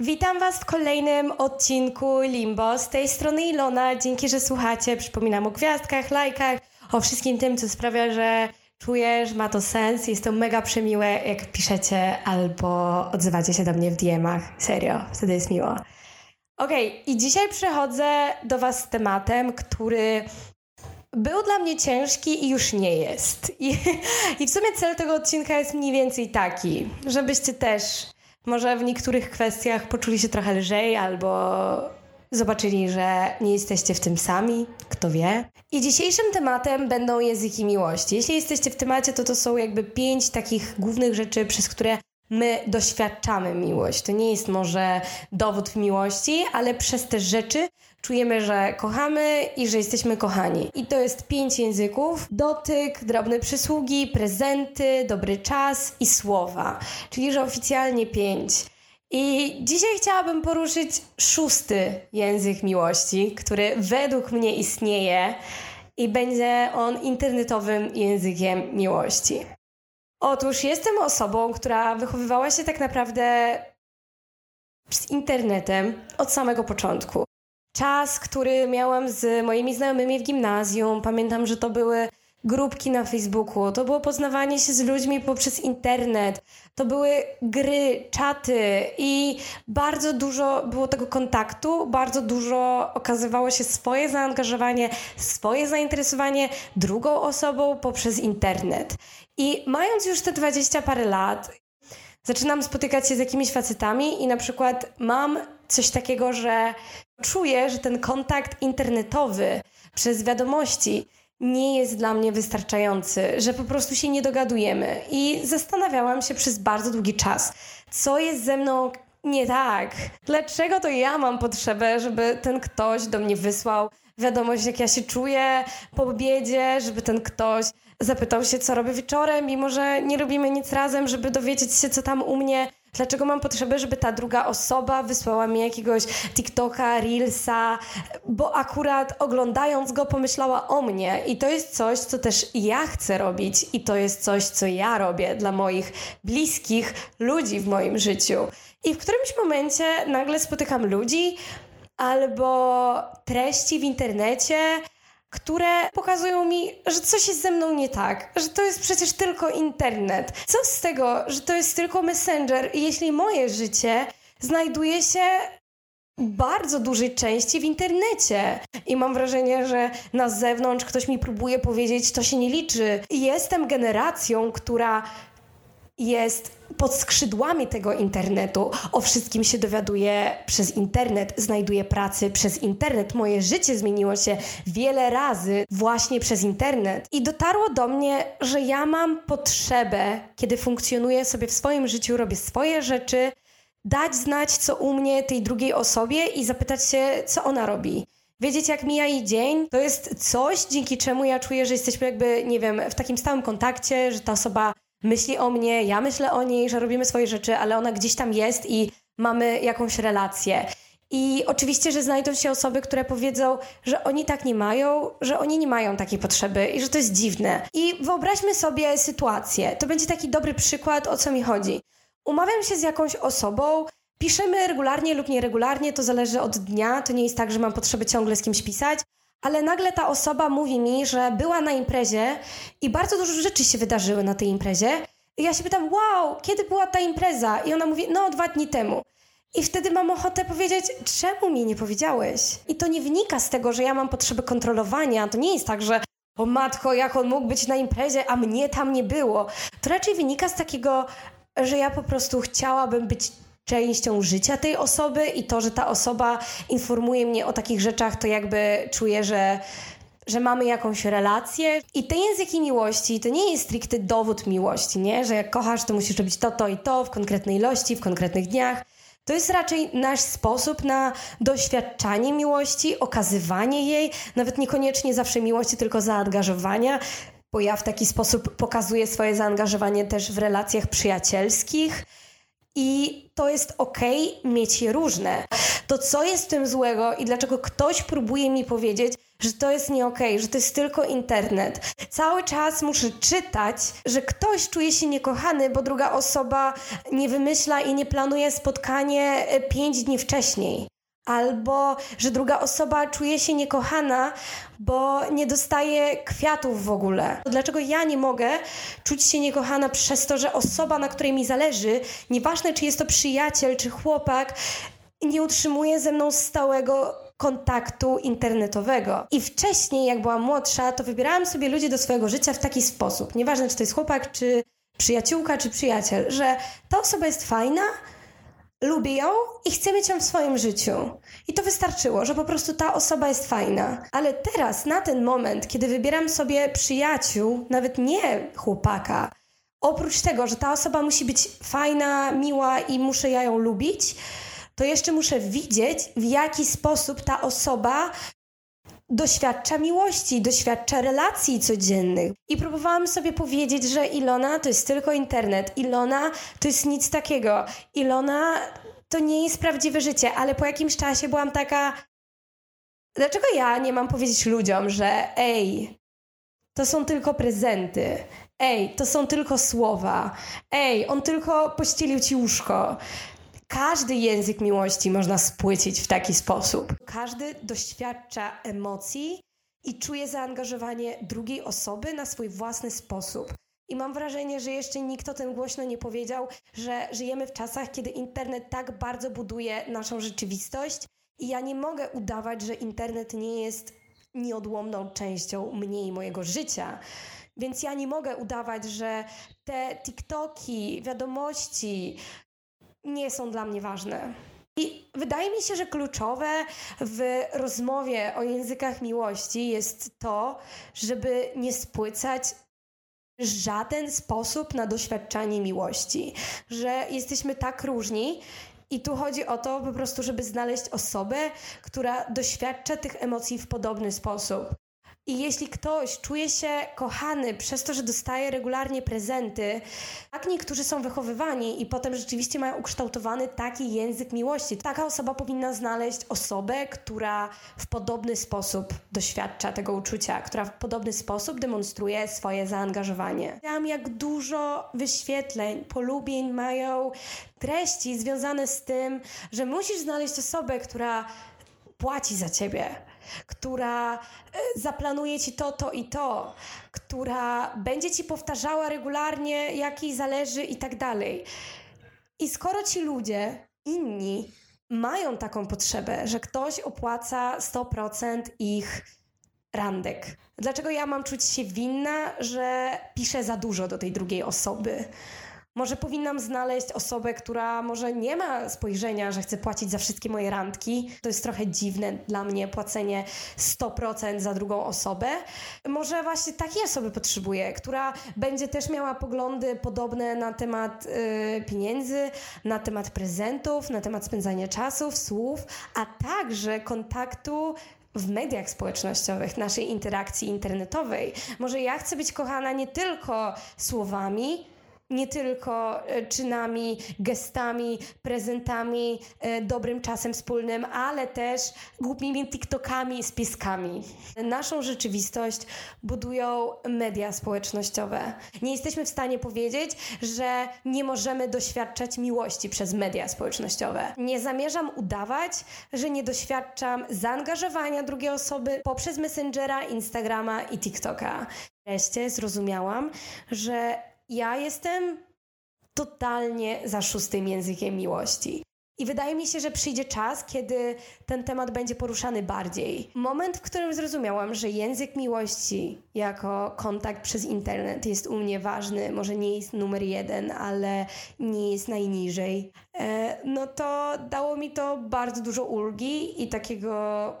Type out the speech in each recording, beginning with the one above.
Witam Was w kolejnym odcinku Limbo. Z tej strony Ilona. Dzięki, że słuchacie. Przypominam o gwiazdkach, lajkach, o wszystkim tym, co sprawia, że czujesz, ma to sens. Jest to mega przemiłe, jak piszecie albo odzywacie się do mnie w DM-ach. Serio, wtedy jest miło. Okej, okay, i dzisiaj przychodzę do Was z tematem, który był dla mnie ciężki i już nie jest. I, I w sumie cel tego odcinka jest mniej więcej taki, żebyście też może w niektórych kwestiach poczuli się trochę lżej albo zobaczyli, że nie jesteście w tym sami, kto wie. I dzisiejszym tematem będą języki miłości. Jeśli jesteście w temacie, to to są jakby pięć takich głównych rzeczy, przez które my doświadczamy miłość. To nie jest może dowód miłości, ale przez te rzeczy czujemy, że kochamy i że jesteśmy kochani. I to jest pięć języków: dotyk, drobne przysługi, prezenty, dobry czas i słowa. Czyli, że oficjalnie pięć. I dzisiaj chciałabym poruszyć szósty język miłości, który według mnie istnieje i będzie on internetowym językiem miłości. Otóż jestem osobą, która wychowywała się tak naprawdę z internetem od samego początku. Czas, który miałam z moimi znajomymi w gimnazjum, pamiętam, że to były grupki na Facebooku, to było poznawanie się z ludźmi poprzez internet, to były gry, czaty i bardzo dużo było tego kontaktu, bardzo dużo okazywało się swoje zaangażowanie, swoje zainteresowanie drugą osobą poprzez internet. I mając już te 20 parę lat, zaczynam spotykać się z jakimiś facetami i na przykład mam coś takiego, że czuję, że ten kontakt internetowy przez wiadomości nie jest dla mnie wystarczający, że po prostu się nie dogadujemy. I zastanawiałam się przez bardzo długi czas, co jest ze mną nie tak. Dlaczego to ja mam potrzebę, żeby ten ktoś do mnie wysłał wiadomość, jak ja się czuję po obiedzie, żeby ten ktoś zapytał się, co robię wieczorem, mimo że nie robimy nic razem, żeby dowiedzieć się, co tam u mnie. Dlaczego mam potrzebę, żeby ta druga osoba wysłała mi jakiegoś TikToka, Reelsa, bo akurat oglądając go pomyślała o mnie. I to jest coś, co też ja chcę robić, i to jest coś, co ja robię dla moich bliskich ludzi w moim życiu. I w którymś momencie nagle spotykam ludzi albo treści w internecie, które pokazują mi, że coś jest ze mną nie tak, że to jest przecież tylko internet. Co z tego, że to jest tylko messenger, jeśli moje życie znajduje się bardzo dużej części w internecie. I mam wrażenie, że na zewnątrz ktoś mi próbuje powiedzieć, to się nie liczy. Jestem generacją, która jest pod skrzydłami tego internetu. O wszystkim się dowiaduje przez internet, znajduję pracy przez internet. Moje życie zmieniło się wiele razy właśnie przez internet. I dotarło do mnie, że ja mam potrzebę, kiedy funkcjonuję sobie w swoim życiu, robię swoje rzeczy, dać znać, co u mnie tej drugiej osobie i zapytać się, co ona robi wiedzieć, jak mija jej dzień, to jest coś, dzięki czemu ja czuję, że jesteśmy jakby, nie wiem, w takim stałym kontakcie, że ta osoba myśli o mnie, ja myślę o niej, że robimy swoje rzeczy, ale ona gdzieś tam jest i mamy jakąś relację. I oczywiście, że znajdą się osoby, które powiedzą, że oni tak nie mają, że oni nie mają takiej potrzeby i że to jest dziwne. I wyobraźmy sobie sytuację. To będzie taki dobry przykład, o co mi chodzi. Umawiam się z jakąś osobą, piszemy regularnie lub nieregularnie, to zależy od dnia. To nie jest tak, że mam potrzebę ciągle z kimś pisać, ale nagle ta osoba mówi mi, że była na imprezie i bardzo dużo rzeczy się wydarzyły na tej imprezie. I ja się pytam, wow, kiedy była ta impreza? I ona mówi, no dwa dni temu. I wtedy mam ochotę powiedzieć, czemu mi nie powiedziałeś? I to nie wynika z tego, że ja mam potrzebę kontrolowania. To nie jest tak, że o matko, jak on mógł być na imprezie, a mnie tam nie było. To raczej wynika z takiego, że ja po prostu chciałabym być częścią życia tej osoby i to, że ta osoba informuje mnie o takich rzeczach, to jakby czuję, że że mamy jakąś relację i te języki miłości to nie jest stricte dowód miłości, nie? Że jak kochasz, to musisz robić to, to i to w konkretnej ilości, w konkretnych dniach. To jest raczej nasz sposób na doświadczanie miłości, okazywanie jej, nawet niekoniecznie zawsze miłości, tylko zaangażowania, bo ja w taki sposób pokazuję swoje zaangażowanie też w relacjach przyjacielskich. I to jest ok mieć je różne. To co jest w tym złego i dlaczego ktoś próbuje mi powiedzieć, że to jest nie okej, okay, że to jest tylko internet. Cały czas muszę czytać, że ktoś czuje się niekochany, bo druga osoba nie wymyśla i nie planuje spotkanie e, pięć dni wcześniej. Albo, że druga osoba czuje się niekochana, bo nie dostaje kwiatów w ogóle. Dlaczego ja nie mogę czuć się niekochana przez to, że osoba, na której mi zależy, nieważne czy jest to przyjaciel czy chłopak, nie utrzymuje ze mną stałego kontaktu internetowego. I wcześniej, jak byłam młodsza, to wybierałam sobie ludzi do swojego życia w taki sposób. Nieważne, czy to jest chłopak, czy przyjaciółka, czy przyjaciel, że ta osoba jest fajna, lubię ją i chcę mieć ją w swoim życiu. I to wystarczyło, że po prostu ta osoba jest fajna. Ale teraz, na ten moment, kiedy wybieram sobie przyjaciół, nawet nie chłopaka, oprócz tego, że ta osoba musi być fajna, miła i muszę ja ją lubić, to jeszcze muszę widzieć, w jaki sposób ta osoba doświadcza miłości, doświadcza relacji codziennych. I próbowałam sobie powiedzieć, że Ilona to jest tylko internet, Ilona to jest nic takiego, Ilona to nie jest prawdziwe życie, ale po jakimś czasie byłam taka. Dlaczego ja nie mam powiedzieć ludziom, że ej, to są tylko prezenty, ej, to są tylko słowa, ej, on tylko pościelił ci łóżko. Każdy język miłości można spłycić w taki sposób. Każdy doświadcza emocji i czuje zaangażowanie drugiej osoby na swój własny sposób. I mam wrażenie, że jeszcze nikt o tym głośno nie powiedział, że żyjemy w czasach, kiedy internet tak bardzo buduje naszą rzeczywistość, i ja nie mogę udawać, że internet nie jest nieodłomną częścią mnie i mojego życia. Więc ja nie mogę udawać, że te TikToki, wiadomości, nie są dla mnie ważne. I wydaje mi się, że kluczowe w rozmowie o językach miłości jest to, żeby nie spłycać żaden sposób na doświadczanie miłości, że jesteśmy tak różni. I tu chodzi o to po prostu, żeby znaleźć osobę, która doświadcza tych emocji w podobny sposób. I jeśli ktoś czuje się kochany przez to, że dostaje regularnie prezenty, tak niektórzy są wychowywani i potem rzeczywiście mają ukształtowany taki język miłości. Taka osoba powinna znaleźć osobę, która w podobny sposób doświadcza tego uczucia, która w podobny sposób demonstruje swoje zaangażowanie. Widziałam, jak dużo wyświetleń, polubień mają treści związane z tym, że musisz znaleźć osobę, która płaci za ciebie która e, zaplanuje ci to, to i to, która będzie ci powtarzała regularnie, jak jej zależy i tak dalej. I skoro ci ludzie, inni, mają taką potrzebę, że ktoś opłaca 100% ich randek. Dlaczego ja mam czuć się winna, że piszę za dużo do tej drugiej osoby? Może powinnam znaleźć osobę, która może nie ma spojrzenia, że chce płacić za wszystkie moje randki. To jest trochę dziwne dla mnie płacenie 100% za drugą osobę. Może właśnie takiej osoby potrzebuję, która będzie też miała poglądy podobne na temat yy, pieniędzy, na temat prezentów, na temat spędzania czasu, słów, a także kontaktu w mediach społecznościowych, naszej interakcji internetowej. Może ja chcę być kochana nie tylko słowami, nie tylko e, czynami, gestami, prezentami, e, dobrym czasem wspólnym, ale też głupimi TikTokami, spiskami. Naszą rzeczywistość budują media społecznościowe. Nie jesteśmy w stanie powiedzieć, że nie możemy doświadczać miłości przez media społecznościowe. Nie zamierzam udawać, że nie doświadczam zaangażowania drugiej osoby poprzez Messengera, Instagrama i TikToka. Wreszcie zrozumiałam, że ja jestem totalnie za szóstym językiem miłości. I wydaje mi się, że przyjdzie czas, kiedy ten temat będzie poruszany bardziej. Moment, w którym zrozumiałam, że język miłości jako kontakt przez internet jest u mnie ważny, może nie jest numer jeden, ale nie jest najniżej, e, no to dało mi to bardzo dużo ulgi i takiego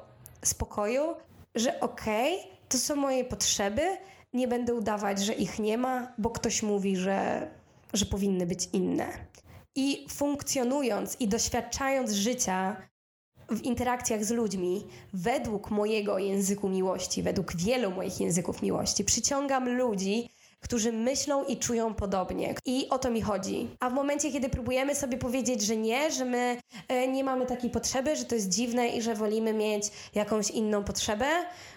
spokoju, że okej, okay, to są moje potrzeby, nie będę udawać, że ich nie ma, bo ktoś mówi, że, że powinny być inne. I funkcjonując i doświadczając życia w interakcjach z ludźmi według mojego języku miłości, według wielu moich języków miłości, przyciągam ludzi, którzy myślą i czują podobnie. I o to mi chodzi. A w momencie, kiedy próbujemy sobie powiedzieć, że nie, że my e, nie mamy takiej potrzeby, że to jest dziwne i że wolimy mieć jakąś inną potrzebę,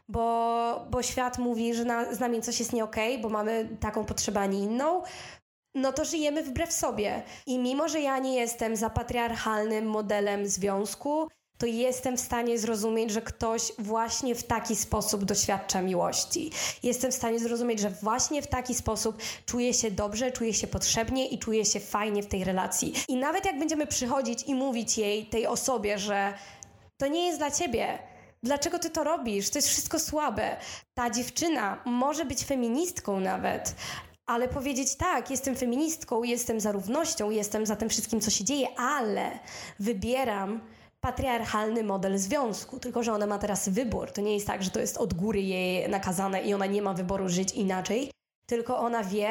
bo, bo świat mówi, że na, z nami coś jest nie okay, bo mamy taką potrzebę, a nie inną, no to żyjemy wbrew sobie. I mimo, że ja nie jestem za patriarchalnym modelem związku, to jestem w stanie zrozumieć, że ktoś właśnie w taki sposób doświadcza miłości. Jestem w stanie zrozumieć, że właśnie w taki sposób czuje się dobrze, czuje się potrzebnie i czuje się fajnie w tej relacji. I nawet jak będziemy przychodzić i mówić jej, tej osobie, że to nie jest dla ciebie, Dlaczego ty to robisz? To jest wszystko słabe. Ta dziewczyna może być feministką nawet, ale powiedzieć tak, jestem feministką, jestem za równością, jestem za tym wszystkim, co się dzieje, ale wybieram patriarchalny model związku, tylko że ona ma teraz wybór. To nie jest tak, że to jest od góry jej nakazane i ona nie ma wyboru żyć inaczej, tylko ona wie,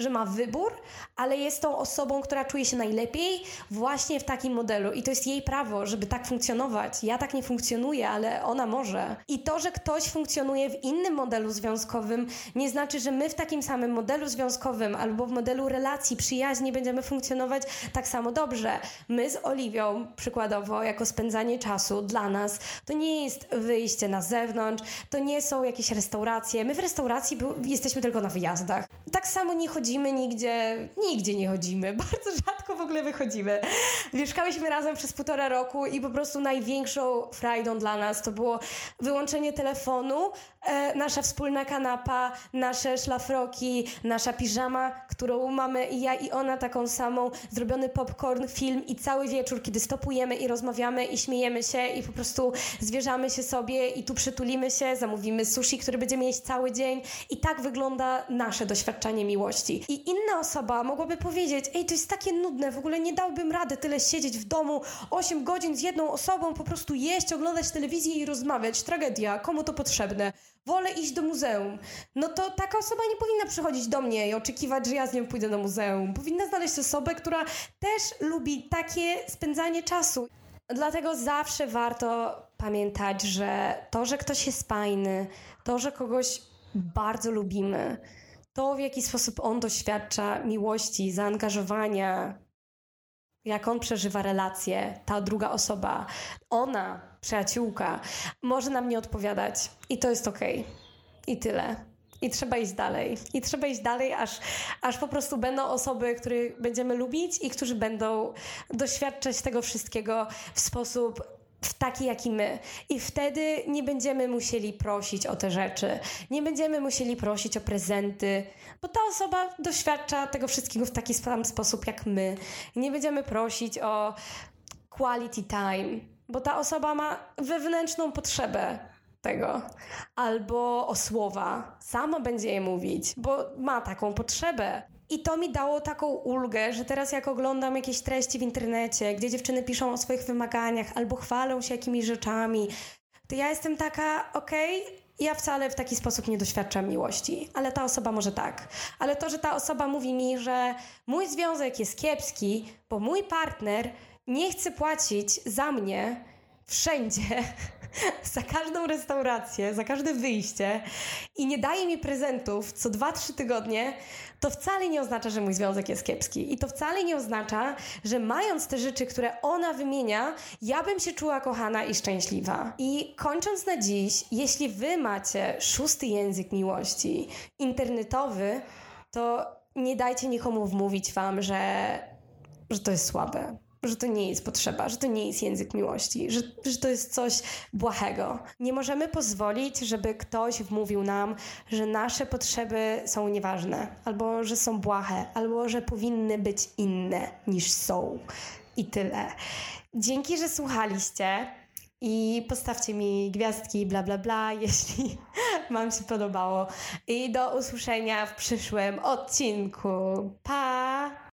że ma wybór, ale jest tą osobą, która czuje się najlepiej właśnie w takim modelu i to jest jej prawo, żeby tak funkcjonować. Ja tak nie funkcjonuję, ale ona może. I to, że ktoś funkcjonuje w innym modelu związkowym, nie znaczy, że my w takim samym modelu związkowym albo w modelu relacji przyjaźni będziemy funkcjonować tak samo dobrze. My z Oliwią, przykładowo, jako spędzanie czasu dla nas, to nie jest wyjście na zewnątrz, to nie są jakieś restauracje. My w restauracji jesteśmy tylko na wyjazdach. Tak samo nie chodzi chodzimy nigdzie, nigdzie nie chodzimy, bardzo rzadko w ogóle wychodzimy. Mieszkałyśmy razem przez półtora roku i po prostu największą frajdą dla nas to było wyłączenie telefonu, e, nasza wspólna kanapa, nasze szlafroki, nasza piżama, którą mamy i ja i ona taką samą, zrobiony popcorn, film i cały wieczór, kiedy stopujemy i rozmawiamy i śmiejemy się i po prostu zwierzamy się sobie i tu przytulimy się, zamówimy sushi, który będziemy jeść cały dzień i tak wygląda nasze doświadczenie miłości. I inna osoba mogłaby powiedzieć: Ej, to jest takie nudne, w ogóle nie dałbym rady tyle siedzieć w domu 8 godzin z jedną osobą, po prostu jeść, oglądać telewizję i rozmawiać. Tragedia, komu to potrzebne? Wolę iść do muzeum. No to taka osoba nie powinna przychodzić do mnie i oczekiwać, że ja z nią pójdę do muzeum. Powinna znaleźć osobę, która też lubi takie spędzanie czasu. Dlatego zawsze warto pamiętać, że to, że ktoś jest fajny, to, że kogoś bardzo lubimy, to, w jaki sposób on doświadcza miłości, zaangażowania, jak on przeżywa relacje, ta druga osoba, ona, przyjaciółka, może nam nie odpowiadać. I to jest okej. Okay. I tyle. I trzeba iść dalej. I trzeba iść dalej, aż, aż po prostu będą osoby, których będziemy lubić i którzy będą doświadczać tego wszystkiego w sposób taki, jaki my. I wtedy nie będziemy musieli prosić o te rzeczy. Nie będziemy musieli prosić o prezenty, bo ta osoba doświadcza tego wszystkiego w taki sam sposób jak my. Nie będziemy prosić o quality time, bo ta osoba ma wewnętrzną potrzebę tego, albo o słowa. Sama będzie je mówić, bo ma taką potrzebę. I to mi dało taką ulgę, że teraz jak oglądam jakieś treści w internecie, gdzie dziewczyny piszą o swoich wymaganiach albo chwalą się jakimiś rzeczami, to ja jestem taka, okej, okay, ja wcale w taki sposób nie doświadczam miłości, ale ta osoba może tak. Ale to, że ta osoba mówi mi, że mój związek jest kiepski, bo mój partner nie chce płacić za mnie wszędzie, za każdą restaurację, za każde wyjście i nie daje mi prezentów co 2-3 tygodnie, to wcale nie oznacza, że mój związek jest kiepski. I to wcale nie oznacza, że mając te rzeczy, które ona wymienia, ja bym się czuła kochana i szczęśliwa. I kończąc na dziś, jeśli wy macie szósty język miłości, internetowy, to nie dajcie nikomu wmówić wam, że, że to jest słabe że to nie jest potrzeba, że to nie jest język miłości, że, że to jest coś błahego. Nie możemy pozwolić, żeby ktoś wmówił nam, że nasze potrzeby są nieważne, albo że są błahe, albo że powinny być inne niż są. I tyle. Dzięki, że słuchaliście. I postawcie mi gwiazdki, bla bla bla, jeśli Wam się podobało. I do usłyszenia w przyszłym odcinku. Pa!